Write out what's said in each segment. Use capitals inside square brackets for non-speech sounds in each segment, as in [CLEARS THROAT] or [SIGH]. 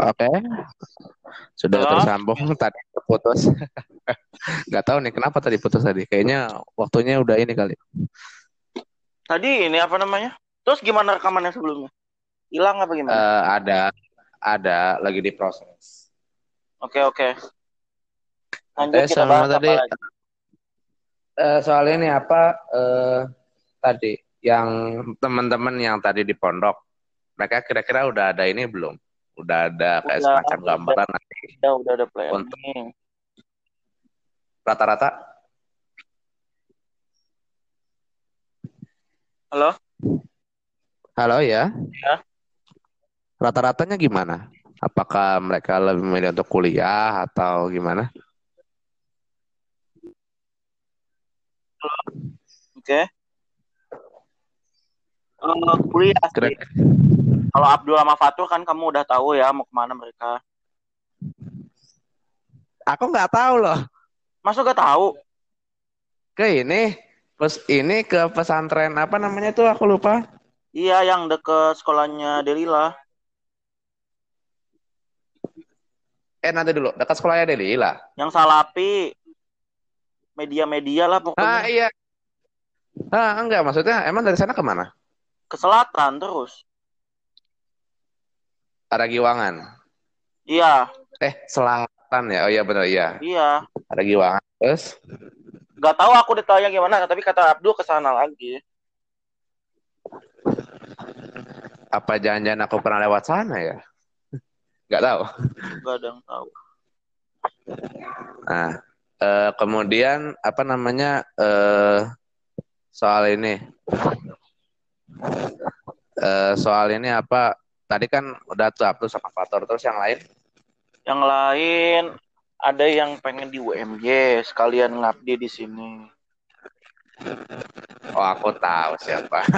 Oke. Sudah Halo? tersambung tadi terputus. [LAUGHS] Gak tahu nih kenapa tadi putus tadi. Kayaknya waktunya udah ini kali. Tadi ini apa namanya? Terus gimana rekamannya sebelumnya? Hilang apa gimana? Eh, ada ada lagi diproses. Oke oke. Lanjut kita sama bahas tadi apa lagi? eh, soal ini apa eh, tadi yang teman-teman yang tadi di pondok mereka kira-kira udah ada ini belum? Udah ada kayak Udah, semacam udah. gambaran nanti Udah udah ada planning. Untuk- rata-rata Halo? Halo ya. Ya. Rata-ratanya gimana? Apakah mereka lebih memilih untuk kuliah atau gimana? Oke. Eh, kuliah sih. Kalau Abdul sama Fatul kan kamu udah tahu ya mau ke mana mereka. Aku nggak tahu loh. Masa gak tahu? Ke ini, pes ini ke pesantren apa namanya tuh aku lupa. Iya yang deket sekolahnya Delila. Eh nanti dulu, dekat sekolahnya Delila. Yang Salapi. Media-media lah Ah pokoknya. iya. Ah enggak, maksudnya emang dari sana ke mana? Ke selatan terus. Ada Giwangan. Iya, Eh selatan ya? Oh iya benar iya. iya. Ada Giwangan. Terus? Gak tahu aku detailnya gimana, tapi kata Abdul ke sana lagi. Apa jangan-jangan aku pernah lewat sana ya? Nggak tahu. Gak ada yang tahu. Nah, eh, kemudian apa namanya eh, soal ini, Eh, soal ini apa? Tadi kan udah tuh Abdul sama Fatur, terus yang lain? Yang lain ada yang pengen di UMY sekalian ngabdi di sini. Oh aku tahu siapa. [LAUGHS]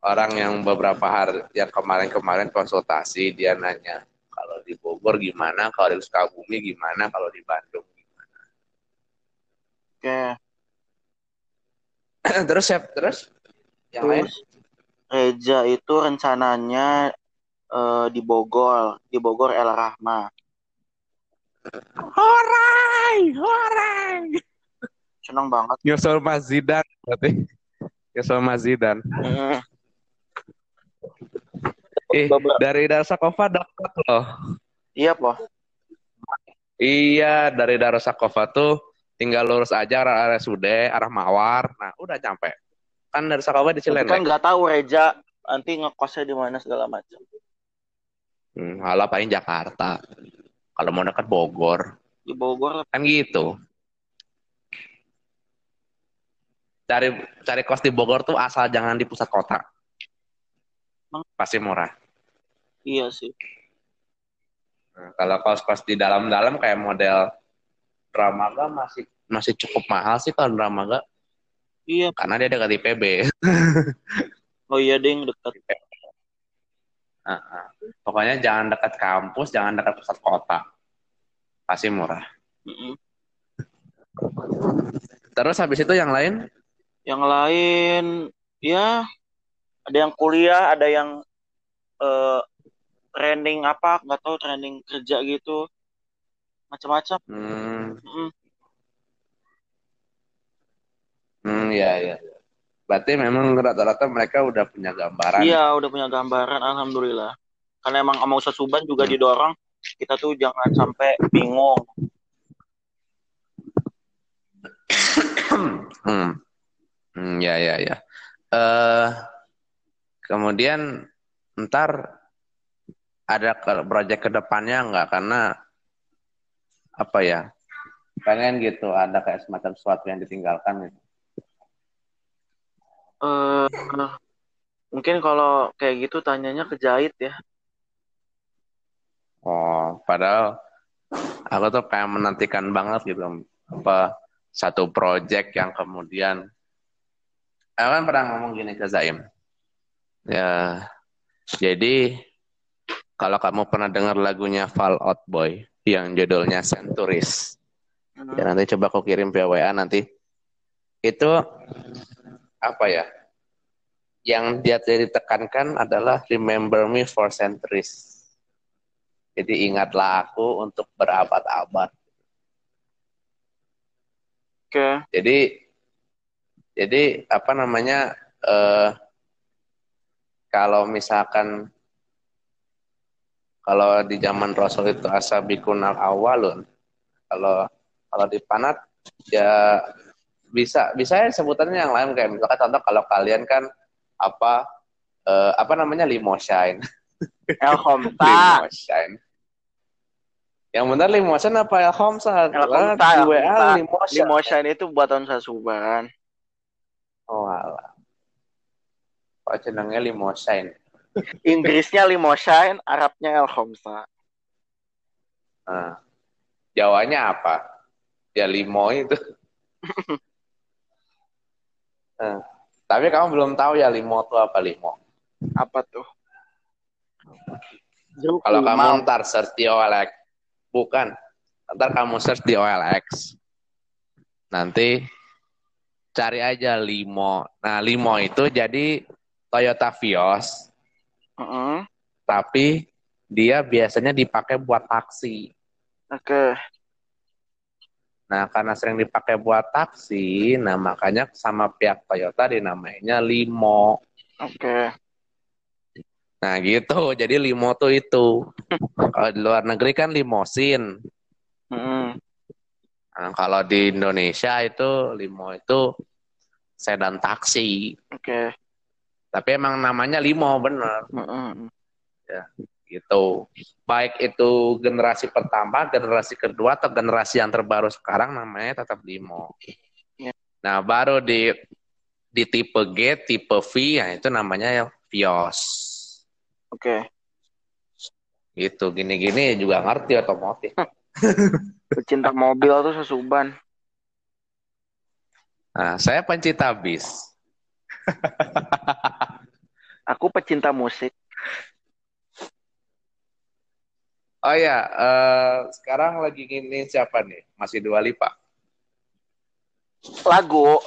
Orang yang beberapa hari yang kemarin-kemarin konsultasi dia nanya kalau di Bogor gimana, kalau di Sukabumi gimana, kalau di Bandung gimana. Oke. [CLEARS THROAT] terus siap terus yang lain? Terus Reja itu rencananya eh, di Bogor, di Bogor El Rahma. Horai, horai. Senang banget. Nyusul Mas Zidan berarti. Nyusul Mas Zidan. Mm. [LAUGHS] Eh, dari Darsakova dekat loh. Iya, Po. Iya, dari Darsakova tuh tinggal lurus aja arah RSUD, arah Mawar. Nah, udah nyampe. Kan Darsakova di Tapi kan nggak tahu Reja nanti ngekosnya di mana segala macam. Hmm, paling Jakarta. Kalau mau dekat Bogor, Di Bogor kan gitu. Cari cari kos di Bogor tuh asal jangan di pusat kota. Pasti murah. Iya sih. Nah, kalau kos-kos di dalam-dalam kayak model Dramaga masih masih cukup mahal sih kalau Dramaga Iya. karena dia dekat IPB. [LAUGHS] Oh iya, Ding, dekat. Heeh. Pokoknya jangan dekat kampus, jangan dekat pusat kota. Pasti murah. Mm-mm. Terus habis itu yang lain? Yang lain, ya ada yang kuliah, ada yang eh, training apa, nggak tahu training kerja gitu, macam-macam. Hmm, Mm-mm. hmm ya ya. Berarti memang rata-rata mereka udah punya gambaran. Iya, udah punya gambaran, alhamdulillah. Karena emang sama Ustadz Suban juga Hmm. didorong, kita tuh jangan sampai bingung. [COUGHS] Hmm. Hmm, ya ya ya. Eh kemudian ntar ada ke proyek ke depannya nggak karena apa ya pengen gitu ada kayak semacam sesuatu yang ditinggalkan gitu. Eh mungkin kalau kayak gitu tanyanya ke Jahit ya. Oh, padahal aku tuh pengen menantikan banget gitu apa satu project yang kemudian aku kan pernah ngomong gini ke Zaim. Ya, jadi kalau kamu pernah dengar lagunya Fall Out Boy yang judulnya Centuries, Hmm. ya nanti coba aku kirim via WA nanti. Itu apa ya? yang dia ditekankan adalah remember me for centuries. Jadi ingatlah aku untuk berabad-abad. Oke. Okay. Jadi jadi apa namanya eh, kalau misalkan kalau di zaman Rasul itu asabikun al awalun kalau kalau di panat ya bisa bisa ya sebutannya yang lain kayak misalkan contoh kalau kalian kan apa eh, apa namanya limoshine [LAUGHS] El Homta limoshine yang benar limoshine apa El Homsa El Homta limoshine itu buatan Sasuban oh alah. Kok jenengnya limoshine [LAUGHS] Inggrisnya limoshine Arabnya El Homsa nah, Jawanya apa? Ya limo itu [LAUGHS] nah. Tapi kamu belum tahu ya limo itu apa limo. Apa tuh? Kalau kamu ntar search di OLX, bukan. Ntar kamu search di OLX. Nanti cari aja limo. Nah limo itu jadi Toyota Vios. Uh -uh. Tapi dia biasanya dipakai buat taksi. Oke. Okay. Nah, karena sering dipakai buat taksi, nah makanya sama pihak Toyota dinamainya Limo. Oke. Okay. Nah, gitu. Jadi Limo tuh itu. kalau di luar negeri kan limosin. Mm. Nah, kalau di Indonesia itu Limo itu sedan taksi. Oke. Okay. Tapi emang namanya Limo, bener. Mm -mm. Ya gitu. Baik itu generasi pertama, generasi kedua atau generasi yang terbaru sekarang namanya tetap Limo. Ya. Nah, baru di di tipe G, tipe V, ya itu namanya Vios. Oke. Okay. Gitu, gini-gini juga ngerti otomotif. Pecinta mobil tuh sesuban. Nah, saya pencinta bis. Aku pecinta musik. Oh ya, uh, sekarang lagi ini siapa nih? Masih dua lipa. Lagu.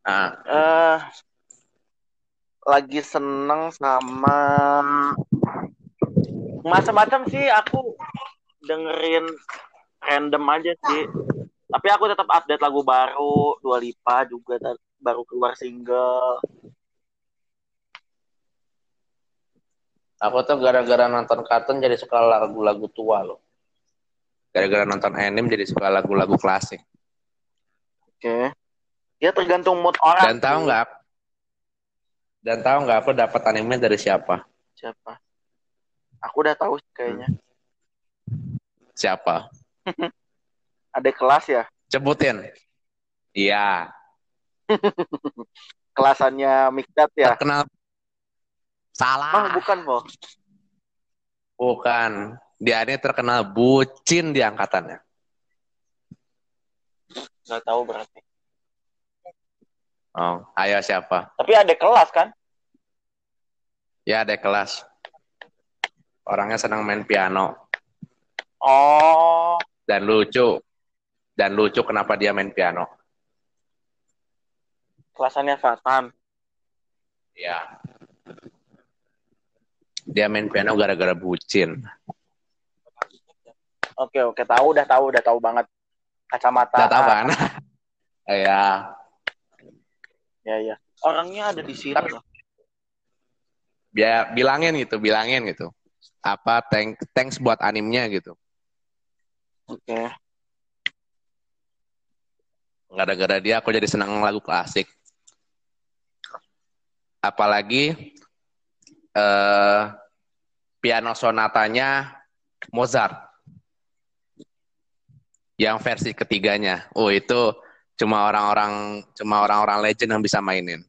Ah. Uh, lagi seneng sama macam-macam sih aku dengerin random aja sih. Tapi aku tetap update lagu baru, Dua Lipa juga baru keluar single. Aku tuh gara-gara nonton kartun jadi suka lagu-lagu tua loh. Gara-gara nonton anime jadi suka lagu-lagu klasik. Oke. Okay. Ya tergantung mood orang. Dan tahu nggak? Dan tahu nggak aku dapat anime dari siapa? Siapa? Aku udah tahu kayaknya. Siapa? [LAUGHS] Ada kelas ya? Cebutin. Iya. [LAUGHS] Kelasannya Mikdat ya? Terkenal Salah. Oh, bukan, Mo. Bukan. Dia ini terkenal bucin di angkatannya. Gak tahu berarti. Oh, ayo siapa? Tapi ada kelas kan? Ya, ada kelas. Orangnya senang main piano. Oh. Dan lucu. Dan lucu kenapa dia main piano. Kelasannya Fatan. Ya. Dia main piano gara-gara bucin. Oke oke tahu udah tahu udah tahu banget kacamata. Udah tahu kan? [LAUGHS] Iya. ya ya. Orangnya ada di sini Tapi, Biar bilangin gitu, bilangin gitu. Apa thank, thanks buat animnya gitu. Oke. Okay. Gara-gara dia aku jadi senang lagu klasik. Apalagi eh, piano sonatanya Mozart yang versi ketiganya. Oh itu cuma orang-orang cuma orang-orang legend yang bisa mainin.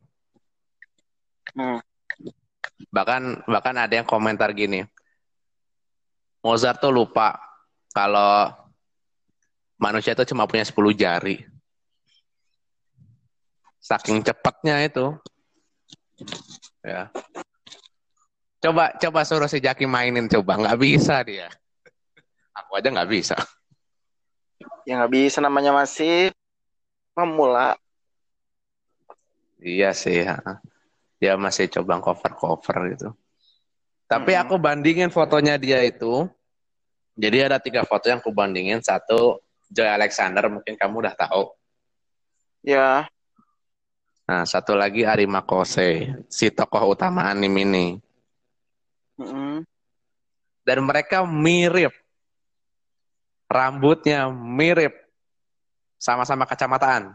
Hmm. Bahkan bahkan ada yang komentar gini. Mozart tuh lupa kalau manusia itu cuma punya 10 jari. Saking cepatnya itu. Ya. Coba coba suruh si Jaki mainin coba, nggak bisa dia. Aku aja nggak bisa. Ya nggak bisa namanya masih pemula. Iya sih. Ya. Dia masih coba cover-cover gitu. Tapi hmm. aku bandingin fotonya dia itu. Jadi ada tiga foto yang aku bandingin. Satu Joy Alexander, mungkin kamu udah tahu. Ya. Nah, satu lagi Arima Kose, si tokoh utama anime ini. Mm -hmm. Dan mereka mirip. Rambutnya mirip. Sama-sama kacamataan.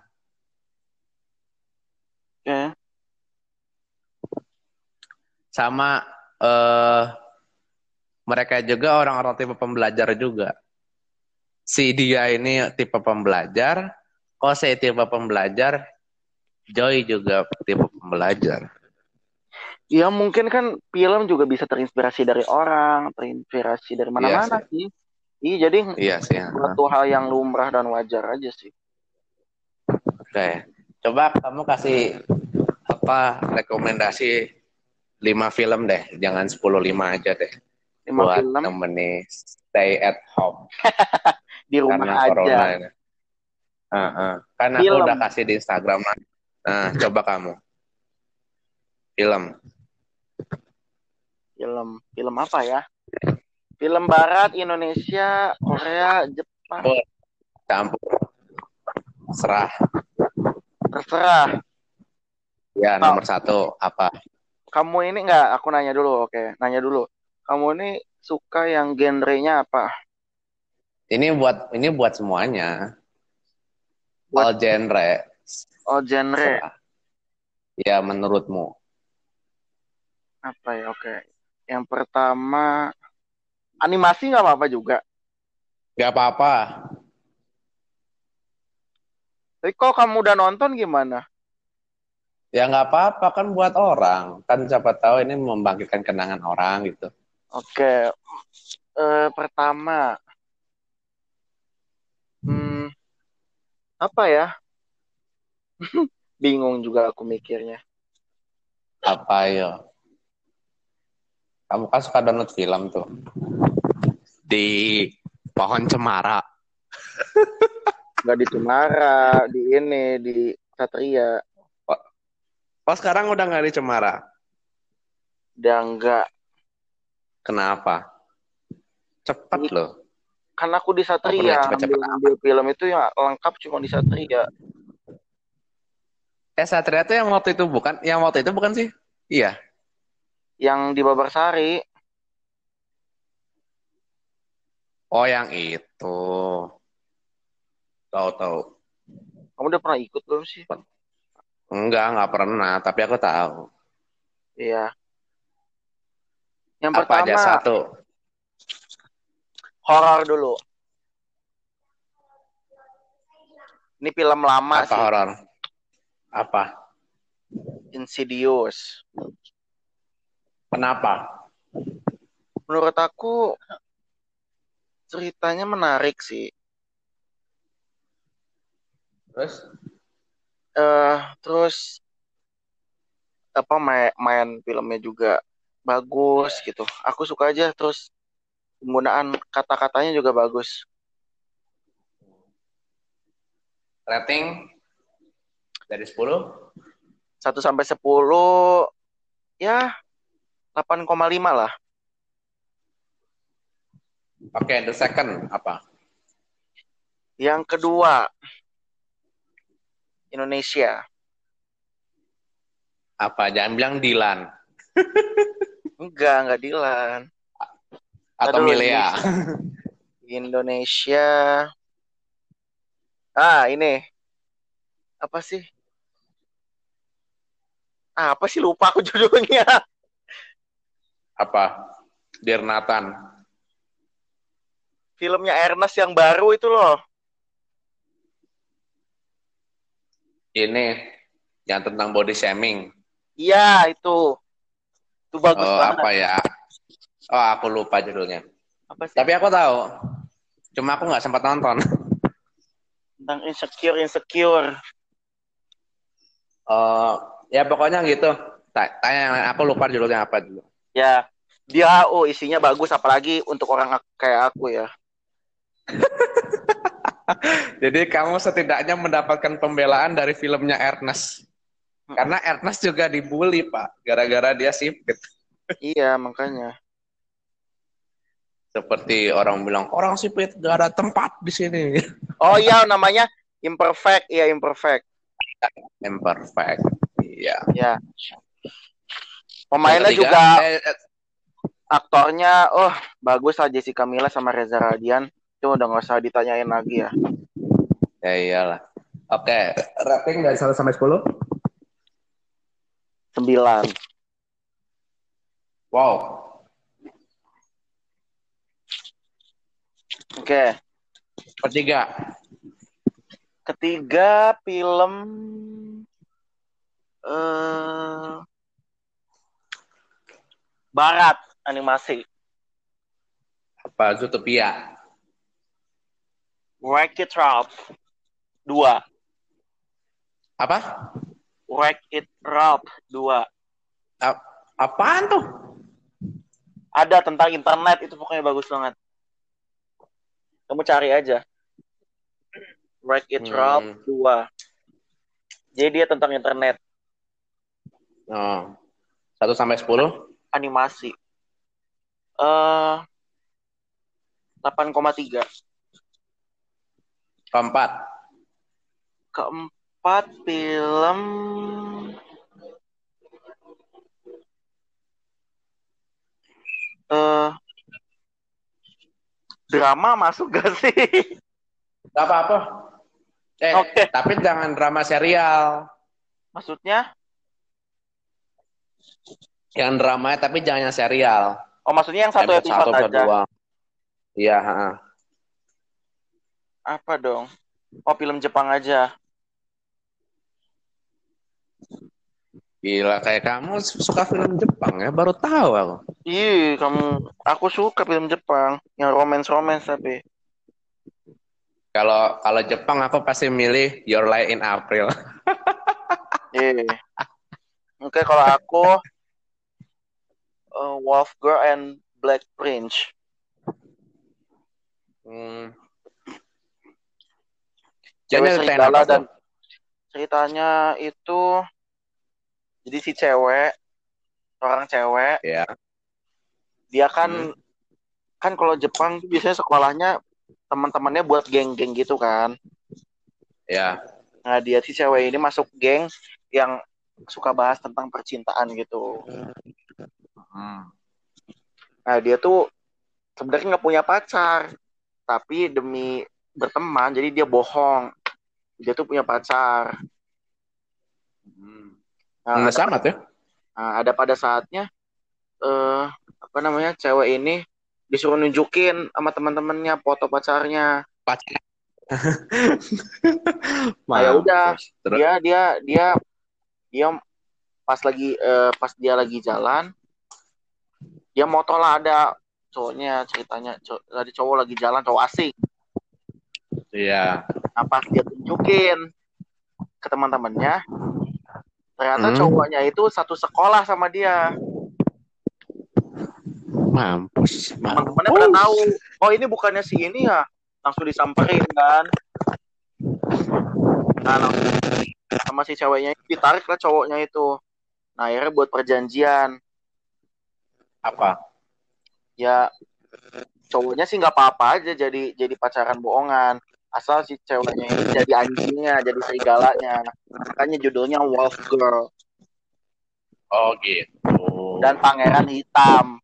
Ya. Sama uh, mereka juga orang-orang tipe pembelajar juga. Si dia ini tipe pembelajar, Kose tipe pembelajar, Joy juga tipe pembelajar. Ya mungkin kan film juga bisa terinspirasi dari orang, terinspirasi dari mana-mana iya sih. Iya jadi iya sih. suatu hal yang lumrah dan wajar aja sih. Oke, coba kamu kasih apa rekomendasi lima film deh, jangan sepuluh lima aja deh. Lima buat film. Nemeni stay at home. [LAUGHS] Di rumah Karena aja. Corona ini. Uh, uh. Karena aku udah kasih di Instagram Nah, coba kamu. Film. Film. Film apa ya? Film barat, Indonesia, Korea, Jepang. Oh, campur. Serah. Terserah. Ya, nomor oh. satu apa? Kamu ini enggak, aku nanya dulu, oke. Nanya dulu. Kamu ini suka yang genrenya apa? Ini buat ini buat semuanya. Buat... All genre Oh, genre. Ya, menurutmu. Apa ya? Oke. Yang pertama, animasi nggak apa-apa juga. Nggak apa-apa. Tapi kok kamu udah nonton gimana? Ya nggak apa-apa kan buat orang. Kan siapa tahu ini membangkitkan kenangan orang gitu. Oke. Uh, pertama. Hmm, apa ya? [LAUGHS] Bingung juga aku mikirnya. Apa ya? Kamu kan suka download film tuh. Di pohon cemara. Gak di cemara, di ini, di Satria. Oh, oh sekarang udah nggak di cemara? Udah enggak. Kenapa? Cepat loh. Karena aku di Satria, cepet -cepet ambil, ambil film itu yang lengkap cuma di Satria. Eh Satria tuh yang waktu itu bukan, yang waktu itu bukan sih? Iya. Yang di Babarsari. Oh yang itu. Tahu tahu. Kamu udah pernah ikut belum sih? Enggak, enggak pernah, tapi aku tahu. Iya. Yang Apa pertama, aja satu? Horor dulu. Ini film lama Apa sih. horor? Apa? Insidious. Kenapa? Menurut aku ceritanya menarik sih. Terus? Eh, uh, terus apa main, main filmnya juga bagus gitu. Aku suka aja terus penggunaan kata-katanya juga bagus. Rating dari 10? 1 sampai 10 ya 8,5 lah. Oke, okay, the second apa? Yang kedua Indonesia. Apa? Jangan bilang Dilan. [LAUGHS] enggak, enggak Dilan. Atau Aduh, Milea. Indonesia. Ah, ini. Apa sih? apa sih lupa aku judulnya. Apa? Dear Nathan. Filmnya Ernest yang baru itu loh. Ini yang tentang body shaming. Iya, itu. Itu bagus oh, banget. apa ya? Oh, aku lupa judulnya. Apa sih? Tapi aku tahu. Cuma aku nggak sempat nonton. Tentang insecure, insecure. Uh, ya pokoknya gitu tanya aku lupa judulnya apa dulu ya dia oh isinya bagus apalagi untuk orang kayak aku ya [LAUGHS] jadi kamu setidaknya mendapatkan pembelaan dari filmnya Ernest Karena Ernest juga dibully, Pak, gara-gara dia sipit. Iya, makanya. Seperti orang bilang, orang sipit gak ada tempat di sini. [LAUGHS] Oh iya, namanya imperfect. Iya, imperfect. Imperfect. Iya. Ya. Pemainnya juga eh, eh, aktornya, oh bagus lah Jessica Mila sama Reza Radian. Itu udah nggak usah ditanyain lagi ya. ya iyalah. Oke, rating dari 1 sampai 10? Sembilan. Wow. Oke. Ketiga. Ketiga film eh Barat animasi. Apa? Zootopia. Wreck It Ralph. Dua. Apa? Wreck It Ralph. Dua. A- apaan tuh? Ada tentang internet itu pokoknya bagus banget. Kamu cari aja. Wreck It Hmm. Ralph 2. Jadi dia tentang internet, Oh. 1 sampai 10? Animasi. Eh 8,3. Keempat. Keempat film eh drama masuk gak sih? Gak apa-apa. Eh, Oke. tapi jangan drama serial. Maksudnya? Yang drama tapi jangan yang serial. Oh, maksudnya yang satu episode, satu, aja. doang. Iya. Apa dong? Oh, film Jepang aja. Gila, kayak kamu suka film Jepang ya? Baru tahu aku. Ih, kamu aku suka film Jepang yang romance-romance tapi. Kalau kalau Jepang aku pasti milih Your Lie in April. Iya. Oke, kalau aku eh, Wolf Girl and Black Prince. Hmm. Cewek serigala dan ceritanya itu jadi si cewek orang cewek Ya. dia kan Hmm. kan kalau Jepang tuh biasanya sekolahnya teman-temannya buat geng-geng gitu kan. Ya. Nah, dia si cewek ini masuk geng yang suka bahas tentang percintaan gitu. Hmm. Nah, dia tuh sebenarnya nggak punya pacar, tapi demi berteman, jadi dia bohong. Dia tuh punya pacar. Hmm. Nah, sama ya? nah, ada pada saatnya, eh apa namanya, cewek ini disuruh nunjukin sama teman-temannya foto pacarnya. Pacar. [LAUGHS] Nah, ya udah, dia dia dia dia pas lagi eh, pas dia lagi jalan, dia moto lah ada cowoknya ceritanya, cow- ada cowok lagi jalan, cowok asing. Iya. Nah, pas dia tunjukin ke teman-temannya, ternyata Hmm. cowoknya itu satu sekolah sama dia. Mampus. Teman-temannya pada tahu, oh ini bukannya si ini ya, langsung disamperin kan. Nah, langsung sama si ceweknya ditarik lah cowoknya itu. Nah, akhirnya buat perjanjian. Apa? Ya, cowoknya sih nggak apa-apa aja jadi jadi pacaran bohongan. Asal si ceweknya ini jadi anjingnya, jadi serigalanya. Makanya judulnya Wolf Girl. Oh gitu. dan pangeran hitam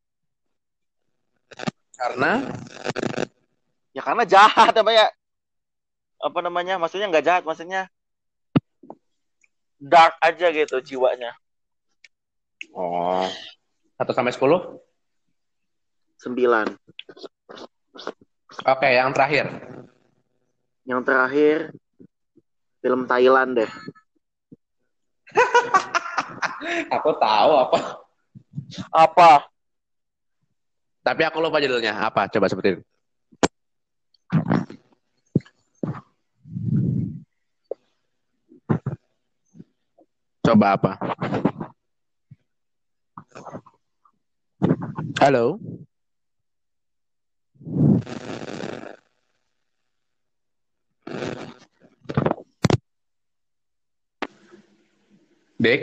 karena ya karena jahat apa ya apa namanya maksudnya nggak jahat maksudnya dark aja gitu jiwanya oh satu sampai sepuluh. sembilan Oke, yang terakhir. yang terakhir film Thailand deh [LAUGHS] Aku tahu apa. apa Tapi aku lupa judulnya. Apa? Coba sebutin. Coba apa? Halo. Dik?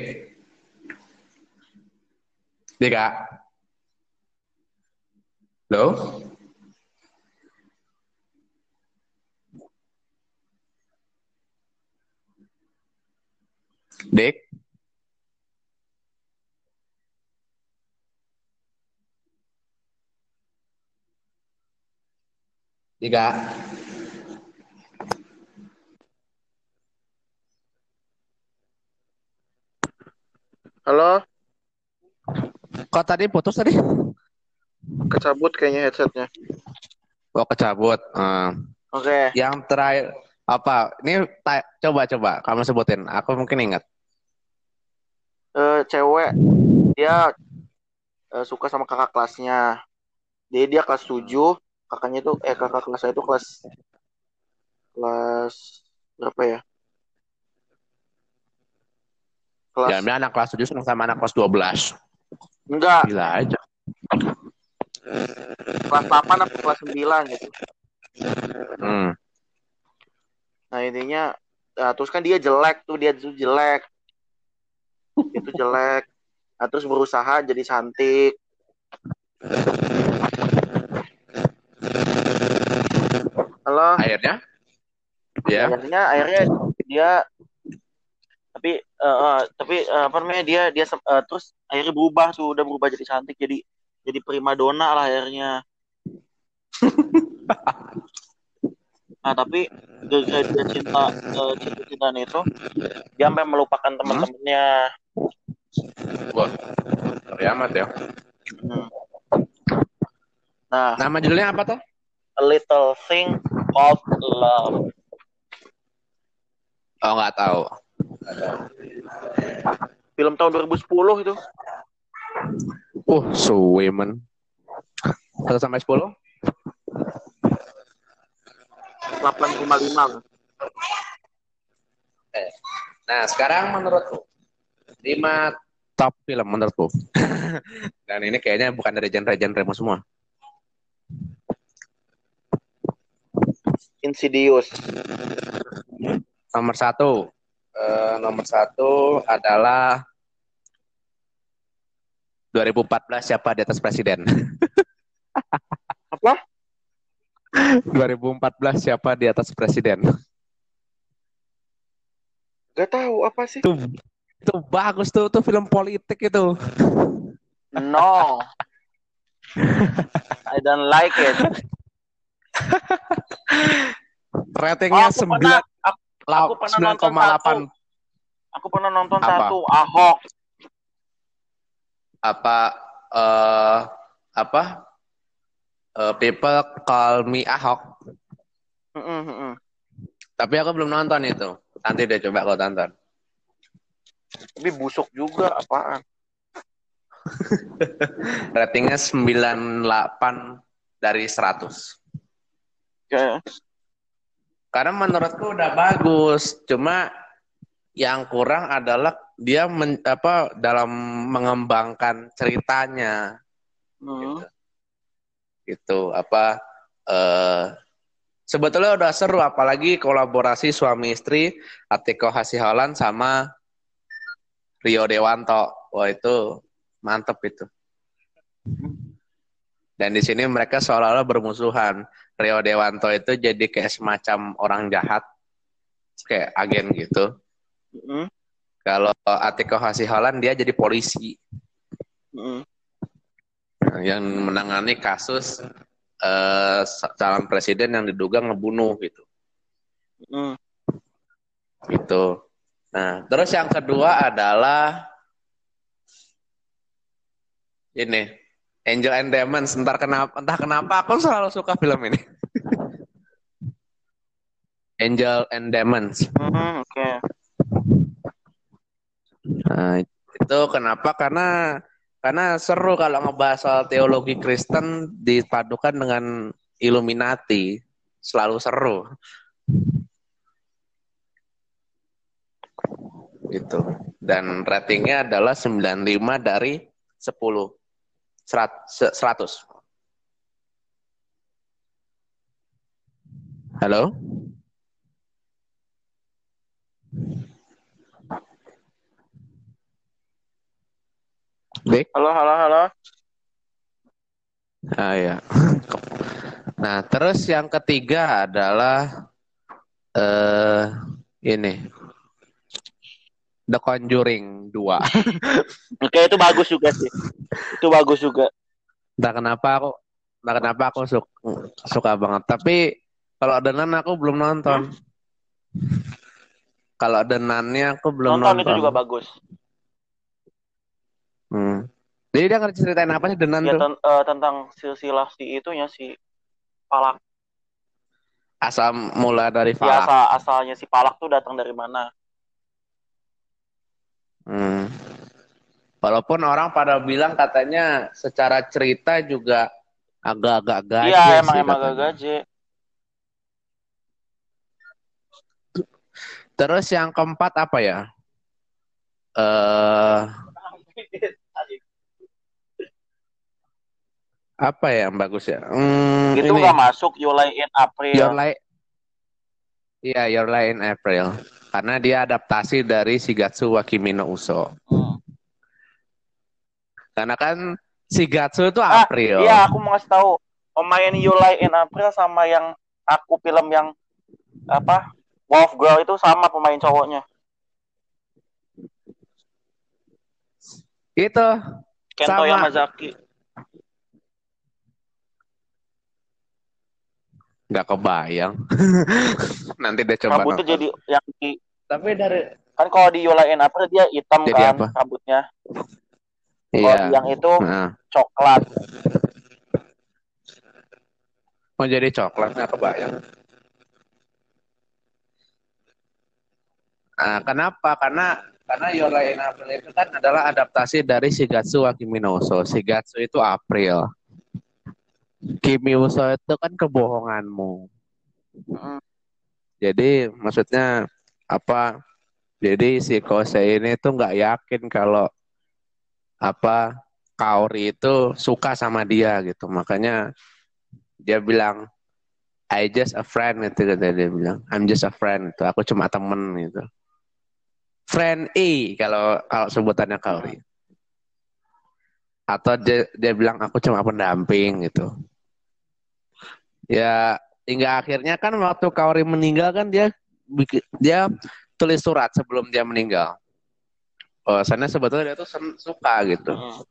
Dika? Halo? Dik? Dika? Halo, Kok tadi putus tadi? kecabut kayaknya headsetnya. Oh, kecabut. Eh, Oke, yang terakhir apa? Ini coba coba kamu sebutin. Aku mungkin ingat. eh, cewek dia eh, suka sama kakak kelasnya. Jadi dia kelas 7, kakaknya itu eh kakak kelasnya itu kelas kelas berapa ya? Kelas Ya, anak kelas 7 senang sama anak kelas 12. enggak, Gila aja. kelas 8 atau kelas 9 gitu. Hmm. Nah, intinya nah, terus kan dia jelek tuh, dia tuh jelek. Itu jelek. Nah, terus berusaha jadi cantik. Halo. Akhirnya? Ya. akhirnya akhirnya dia tapi eh, eh, tapi eh, apa namanya dia dia eh, terus akhirnya berubah tuh udah berubah jadi cantik jadi jadi primadona lah akhirnya [LAUGHS] nah tapi gara-gara dia cinta cinta cintaan itu dia sampai melupakan teman-temannya Wah. Ngeri amat ya. Hmm. nah Nama judulnya apa tuh? a little thing called love Oh, nggak tahu. film tahun 2010 itu Uh, Suwimen. 1 sampai 10? 8,5 Nah, sekarang menurutku 5 top film menurutku. [LAUGHS] Dan ini kayaknya bukan dari genre-genre semua. Insidious Nomor satu, eh, nomor satu adalah 2014 siapa di atas presiden? apa 2014 siapa di atas presiden? Gak tahu apa sih Itu itu bagus tuh, tuh film politik itu. No. [LAUGHS] I don't like it. [LAUGHS] [LAUGHS] Ratingnya Oh, aku pernah, 9 aku, aku pernah nonton 9,8 aku pernah nonton Apa? satu Ahok. apa eh apa eh, people call me Ahok Mm-mm, mm-mm. tapi aku belum nonton itu nanti deh coba kau tonton Tapi busuk juga apaan? [LAUGHS] ratingnya 98 dari 100 Kayak karena menurutku udah bagus. Cuma yang kurang adalah dia men- apa dalam mengembangkan ceritanya. Hmm. gitu. Apa eh sebetulnya udah seru. Apalagi kolaborasi suami istri Atiko Hasiholan sama Rio Dewanto. Wah itu mantep itu dan di sini mereka seolah-olah bermusuhan. Rio Dewanto itu jadi kayak semacam orang jahat. Kayak agen gitu. Mm-mm, kalau Atiko Hasiholan dia jadi polisi. Mm-mm. yang menangani kasus eh, calon presiden yang diduga ngebunuh gitu. Mm. gitu. Nah, terus yang kedua adalah ini Angel and Demons. Entar kenapa, entah kenapa aku selalu suka film ini. [LAUGHS] Angel and Demons. Mm, Oke. Nah, itu kenapa? Karena karena seru kalau ngebahas soal teologi Kristen dipadukan dengan Illuminati. Selalu seru. Itu. Dan ratingnya adalah 95 dari 10. Serat- se- 100. Halo? Dik? Halo, halo, halo. Ah ya. Nah, terus yang ketiga adalah eh ini. The Conjuring 2. [LAUGHS] Oke, itu bagus juga sih. Itu bagus juga. Entah kenapa aku entah kenapa aku suka, suka banget. Tapi kalau Denan aku belum nonton. Kalau Denannya aku belum Nonton nonton. itu juga bagus. Hmm. Jadi dia ceritain apa sih Denan Ya tuh? ten- eh, tentang silsilah si itunya si Palak. Asal mula dari Ya, Falak. asal asalnya si Palak tuh datang dari mana? Hmm. Walaupun orang pada bilang katanya secara cerita juga agak-agak gaje Iya, emang sih emang agak gaje. Terus yang keempat apa ya? Eh apa ya yang bagus ya? Hmm, Itu nggak masuk July in April. Your Light. Iya, Your Light in April. Karena dia adaptasi dari Shigatsu wa Kimi no Uso. Hmm. Karena kan Shigatsu itu Ah, April. Iya, aku mau ngasih tahu. Pemain July in April sama yang aku film yang apa? Wolf Girl itu sama pemain cowoknya. Itu Kento Sama. Yamazaki. Nggak kebayang. [LAUGHS] Nanti dia coba Rambutnya jadi yang di Tapi dari kan kalau di in April dia hitam Jadi kan apa? rambutnya. Kalau iya. yang itu Nah, coklat. mau jadi coklat nggak kebayang. Nah, kenapa? Karena karena Lie in April itu kan adalah adaptasi dari Shigatsu wa Kimi no Uso. Shigatsu itu April. Kimi Uso itu kan kebohonganmu. Mm. Jadi maksudnya apa? Jadi si Kosei ini tuh nggak yakin kalau apa Kaori itu suka sama dia gitu. Makanya dia bilang I just a friend itu kata dia bilang. I'm just a friend itu. Aku cuma temen gitu. Friend E kalau kalau sebutannya Kaori. Atau dia, dia bilang aku cuma pendamping gitu. Ya hingga akhirnya kan waktu Kaori meninggal kan dia dia tulis surat sebelum dia meninggal. Oh, sana sebetulnya dia tuh sen- suka gitu. Mm.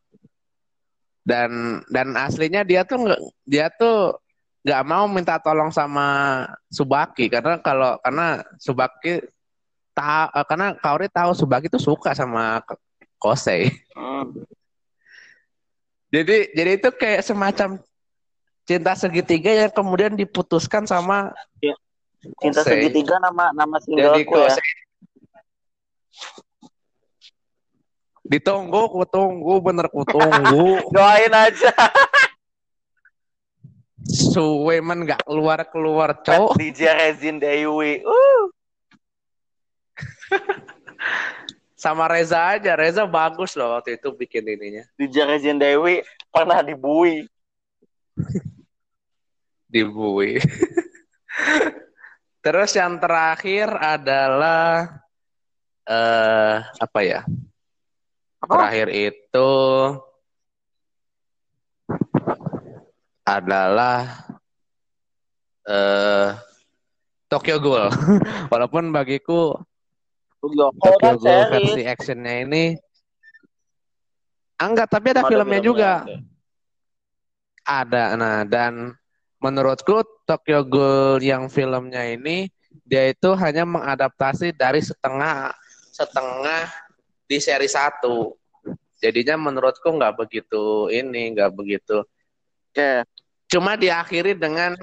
Dan dan aslinya dia tuh nggak dia tuh nggak mau minta tolong sama Subaki karena kalau karena Subaki tahu karena Kaori tahu Subaki tuh suka sama Kosei. Mm. Jadi jadi itu kayak semacam cinta segitiga yang kemudian diputuskan sama Cinta Kosei. segitiga nama nama singleku ya. Ditunggu, ku tunggu, bener ku tunggu. [LAUGHS] Doain aja. Suwe men nggak keluar keluar cowok. DJ Rezin Dewi. [LAUGHS] Uh. Sama Reza aja, Reza bagus loh waktu itu bikin ininya. DJ Rezin Dewi pernah dibui. [LAUGHS] Dibui. [LAUGHS] Terus yang terakhir adalah eh apa ya? Apa? Terakhir itu adalah eh Tokyo Ghoul. [LAUGHS] Walaupun bagiku Tokyo Tokyo kan Ghoul versi actionnya ini enggak, tapi ada Ada filmnya juga. oke. Ada. Nah, dan menurutku Tokyo Ghoul yang filmnya ini dia itu hanya mengadaptasi dari setengah setengah di seri satu. Jadinya menurutku nggak begitu ini, nggak begitu. Oke. Cuma diakhiri dengan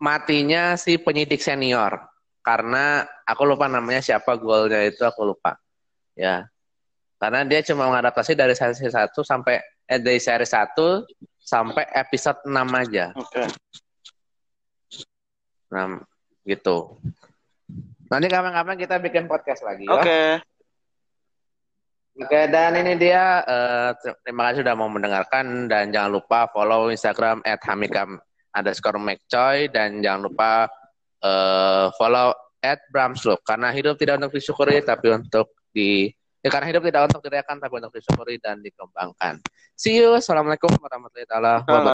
matinya si penyidik senior. Karena aku lupa namanya siapa golnya itu aku lupa. Ya. Karena dia cuma mengadaptasi dari seri satu sampai eh, dari seri satu sampai episode 6 aja. Oke. Nah, gitu. Nanti kapan-kapan kita bikin podcast lagi ya. Oke. Oke, dan ini dia. eh, terima kasih sudah mau mendengarkan dan jangan lupa follow Instagram @hamikam underscore McCoy dan jangan lupa eh, follow at Bramsluk karena hidup tidak untuk disyukuri tapi untuk Ya karena hidup tidak untuk dirayakan tapi untuk disyukuri dan dikembangkan. See you. Assalamualaikum warahmatullahi wabarakatuh.